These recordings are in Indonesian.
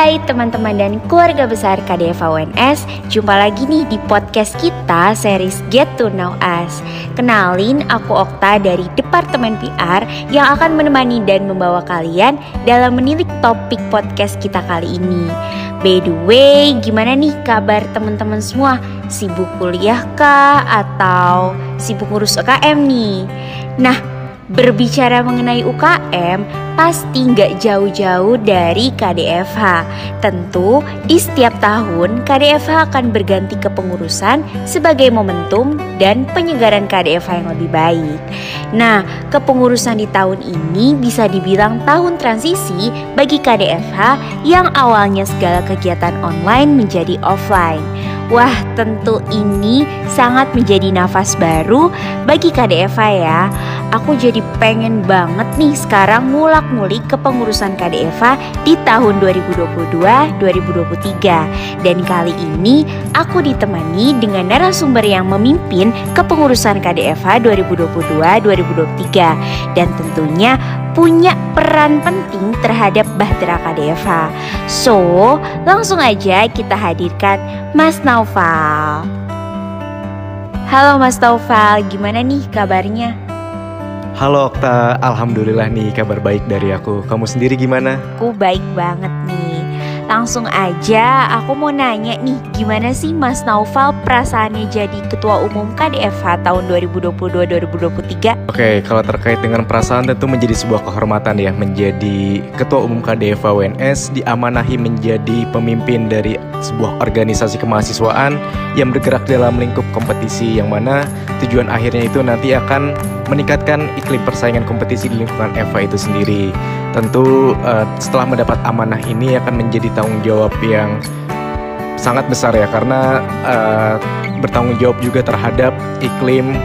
Hai teman-teman dan keluarga besar KDF UNS Jumpa lagi nih di podcast kita series Get to Know Us Kenalin aku Okta dari Departemen PR Yang akan menemani dan membawa kalian dalam menilik topik podcast kita kali ini By the way, gimana nih kabar teman-teman semua? Sibuk kuliah kah? Atau sibuk ngurus UKM nih? Nah, Berbicara mengenai UKM, pasti nggak jauh-jauh dari KDFH. Tentu, di setiap tahun KDFH akan berganti kepengurusan sebagai momentum dan penyegaran KDFH yang lebih baik. Nah, kepengurusan di tahun ini bisa dibilang tahun transisi bagi KDFH yang awalnya segala kegiatan online menjadi offline. Wah, tentu ini sangat menjadi nafas baru bagi KDFA ya. Aku jadi pengen banget nih sekarang ngulak-ngulik kepengurusan KDFA di tahun 2022-2023. Dan kali ini aku ditemani dengan narasumber yang memimpin kepengurusan KDFA 2022-2023 dan tentunya punya peran penting terhadap Bahtera KDFA. So, langsung aja kita hadirkan Mas Naufal. Halo Mas Naufal, gimana nih kabarnya? Halo Okta, Alhamdulillah nih kabar baik dari aku. Kamu sendiri gimana? Aku baik banget nih. Langsung aja aku mau nanya nih Gimana sih Mas Naufal perasaannya jadi Ketua Umum KDFH tahun 2022-2023? Oke, kalau terkait dengan perasaan tentu menjadi sebuah kehormatan ya Menjadi Ketua Umum KDFH UNS Diamanahi menjadi pemimpin dari sebuah organisasi kemahasiswaan Yang bergerak dalam lingkup kompetisi Yang mana tujuan akhirnya itu nanti akan meningkatkan iklim persaingan kompetisi di lingkungan EVA itu sendiri tentu uh, setelah mendapat amanah ini akan menjadi tanggung jawab yang sangat besar ya karena uh, bertanggung jawab juga terhadap iklim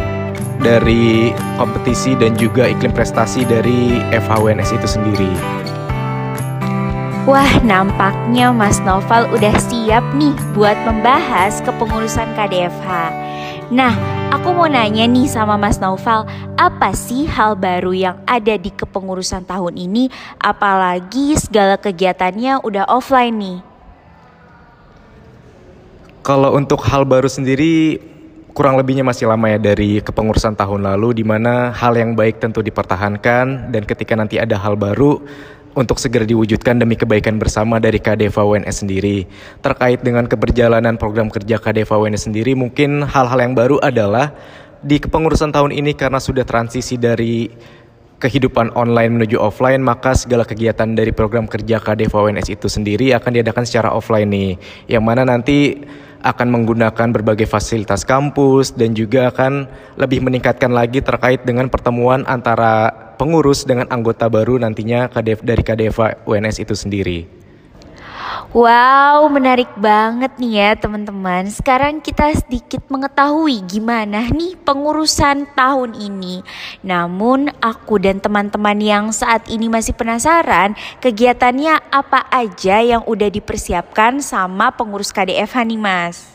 dari kompetisi dan juga iklim prestasi dari FHWNS itu sendiri. Wah, nampaknya Mas Novel udah siap nih buat membahas kepengurusan KDFH. Nah, aku mau nanya nih sama Mas Naufal, apa sih hal baru yang ada di kepengurusan tahun ini? Apalagi segala kegiatannya udah offline nih. Kalau untuk hal baru sendiri kurang lebihnya masih lama ya dari kepengurusan tahun lalu di mana hal yang baik tentu dipertahankan dan ketika nanti ada hal baru untuk segera diwujudkan demi kebaikan bersama dari KDV UNS sendiri. Terkait dengan keberjalanan program kerja KDV UNS sendiri, mungkin hal-hal yang baru adalah di kepengurusan tahun ini karena sudah transisi dari kehidupan online menuju offline, maka segala kegiatan dari program kerja KDV UNS itu sendiri akan diadakan secara offline nih. Yang mana nanti akan menggunakan berbagai fasilitas kampus dan juga akan lebih meningkatkan lagi terkait dengan pertemuan antara pengurus dengan anggota baru nantinya dari KDF UNS itu sendiri. Wow, menarik banget nih ya teman-teman. Sekarang kita sedikit mengetahui gimana nih pengurusan tahun ini. Namun aku dan teman-teman yang saat ini masih penasaran kegiatannya apa aja yang udah dipersiapkan sama pengurus KDFH nih Mas.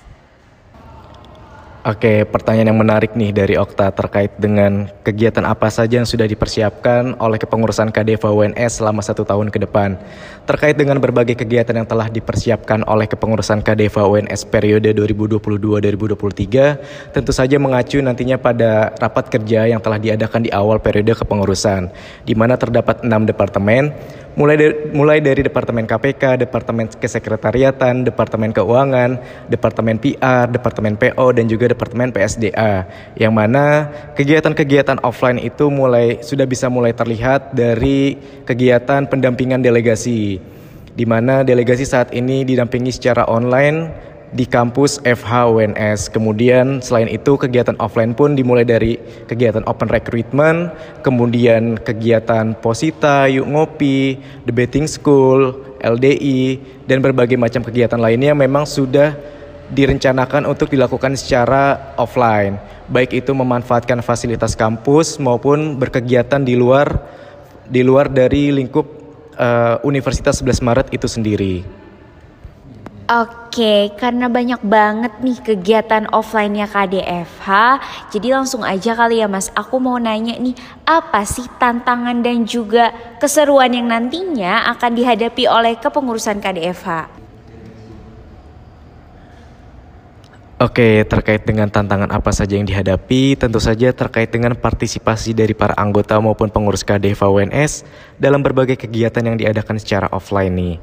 Oke, pertanyaan yang menarik nih dari Okta terkait dengan kegiatan apa saja yang sudah dipersiapkan oleh kepengurusan KDV UNS selama satu tahun ke depan. Terkait dengan berbagai kegiatan yang telah dipersiapkan oleh kepengurusan KDV UNS periode 2022-2023, tentu saja mengacu nantinya pada rapat kerja yang telah diadakan di awal periode kepengurusan, di mana terdapat enam departemen, mulai dari, mulai dari Departemen KPK, Departemen Kesekretariatan, Departemen Keuangan, Departemen PR, Departemen PO, dan juga Departemen PSDA. Yang mana kegiatan-kegiatan offline itu mulai sudah bisa mulai terlihat dari kegiatan pendampingan delegasi, di mana delegasi saat ini didampingi secara online di kampus FH UNS. Kemudian selain itu kegiatan offline pun dimulai dari kegiatan open recruitment, kemudian kegiatan posita, yuk ngopi, debating school, LDI, dan berbagai macam kegiatan lainnya memang sudah direncanakan untuk dilakukan secara offline. Baik itu memanfaatkan fasilitas kampus maupun berkegiatan di luar di luar dari lingkup uh, Universitas 11 Maret itu sendiri. Oke, karena banyak banget nih kegiatan offline-nya KDFH, jadi langsung aja kali ya Mas, aku mau nanya nih, apa sih tantangan dan juga keseruan yang nantinya akan dihadapi oleh kepengurusan KDFH? Oke, terkait dengan tantangan apa saja yang dihadapi, tentu saja terkait dengan partisipasi dari para anggota maupun pengurus KDFH UNS dalam berbagai kegiatan yang diadakan secara offline nih.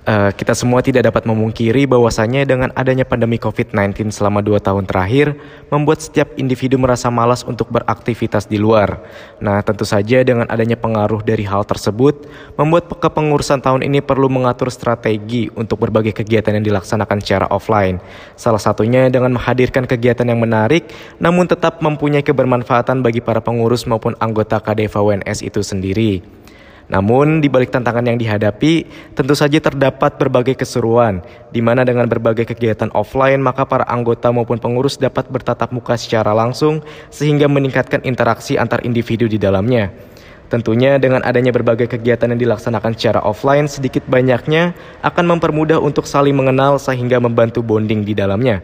Uh, kita semua tidak dapat memungkiri bahwasannya dengan adanya pandemi COVID-19 selama dua tahun terakhir membuat setiap individu merasa malas untuk beraktivitas di luar. Nah, tentu saja dengan adanya pengaruh dari hal tersebut membuat kepengurusan tahun ini perlu mengatur strategi untuk berbagai kegiatan yang dilaksanakan secara offline. Salah satunya dengan menghadirkan kegiatan yang menarik namun tetap mempunyai kebermanfaatan bagi para pengurus maupun anggota KDV WNS itu sendiri. Namun, di balik tantangan yang dihadapi, tentu saja terdapat berbagai keseruan, di mana dengan berbagai kegiatan offline, maka para anggota maupun pengurus dapat bertatap muka secara langsung, sehingga meningkatkan interaksi antar individu di dalamnya. Tentunya dengan adanya berbagai kegiatan yang dilaksanakan secara offline, sedikit banyaknya akan mempermudah untuk saling mengenal sehingga membantu bonding di dalamnya.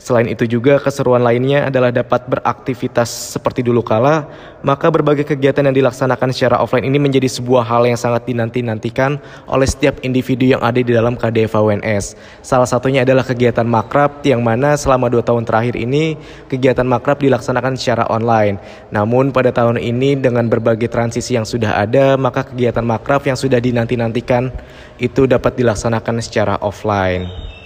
Selain itu juga keseruan lainnya adalah dapat beraktivitas seperti dulu kala, maka berbagai kegiatan yang dilaksanakan secara offline ini menjadi sebuah hal yang sangat dinanti-nantikan oleh setiap individu yang ada di dalam KDV UNS. Salah satunya adalah kegiatan makrab yang mana selama dua tahun terakhir ini kegiatan makrab dilaksanakan secara online. Namun pada tahun ini dengan berbagai transisi yang sudah ada, maka kegiatan makrab yang sudah dinanti-nantikan itu dapat dilaksanakan secara offline.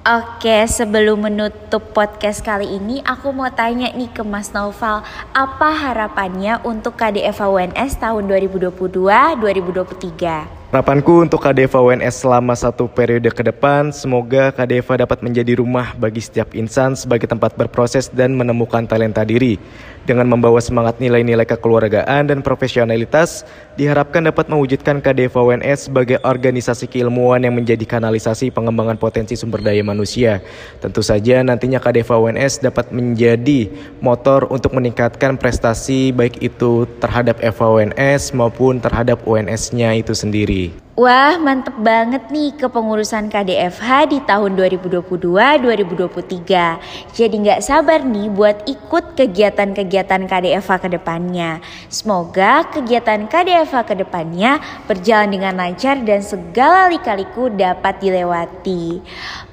Oke, sebelum menutup podcast kali ini, aku mau tanya nih ke Mas Noval, apa harapannya untuk KDF UNS tahun 2022-2023? Harapanku untuk KDV UNS selama satu periode ke depan, semoga KDV dapat menjadi rumah bagi setiap insan sebagai tempat berproses dan menemukan talenta diri. Dengan membawa semangat nilai-nilai kekeluargaan dan profesionalitas, diharapkan dapat mewujudkan KDV UNS sebagai organisasi keilmuan yang menjadi kanalisasi pengembangan potensi sumber daya manusia. Tentu saja nantinya KDV UNS dapat menjadi motor untuk meningkatkan prestasi baik itu terhadap FAUNS maupun terhadap UNS-nya itu sendiri. Wah, mantep banget nih kepengurusan KDFH di tahun 2022-2023. Jadi nggak sabar nih buat ikut kegiatan-kegiatan KDFH ke depannya. Semoga kegiatan KDFH ke depannya berjalan dengan lancar dan segala lika-liku dapat dilewati.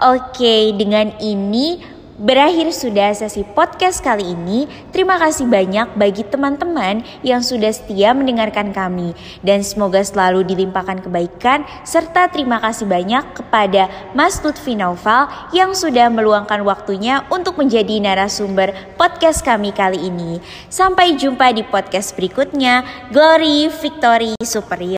Oke, dengan ini Berakhir sudah sesi podcast kali ini. Terima kasih banyak bagi teman-teman yang sudah setia mendengarkan kami dan semoga selalu dilimpahkan kebaikan serta terima kasih banyak kepada Mas Lutfi Naufal yang sudah meluangkan waktunya untuk menjadi narasumber podcast kami kali ini. Sampai jumpa di podcast berikutnya. Glory Victory Superior.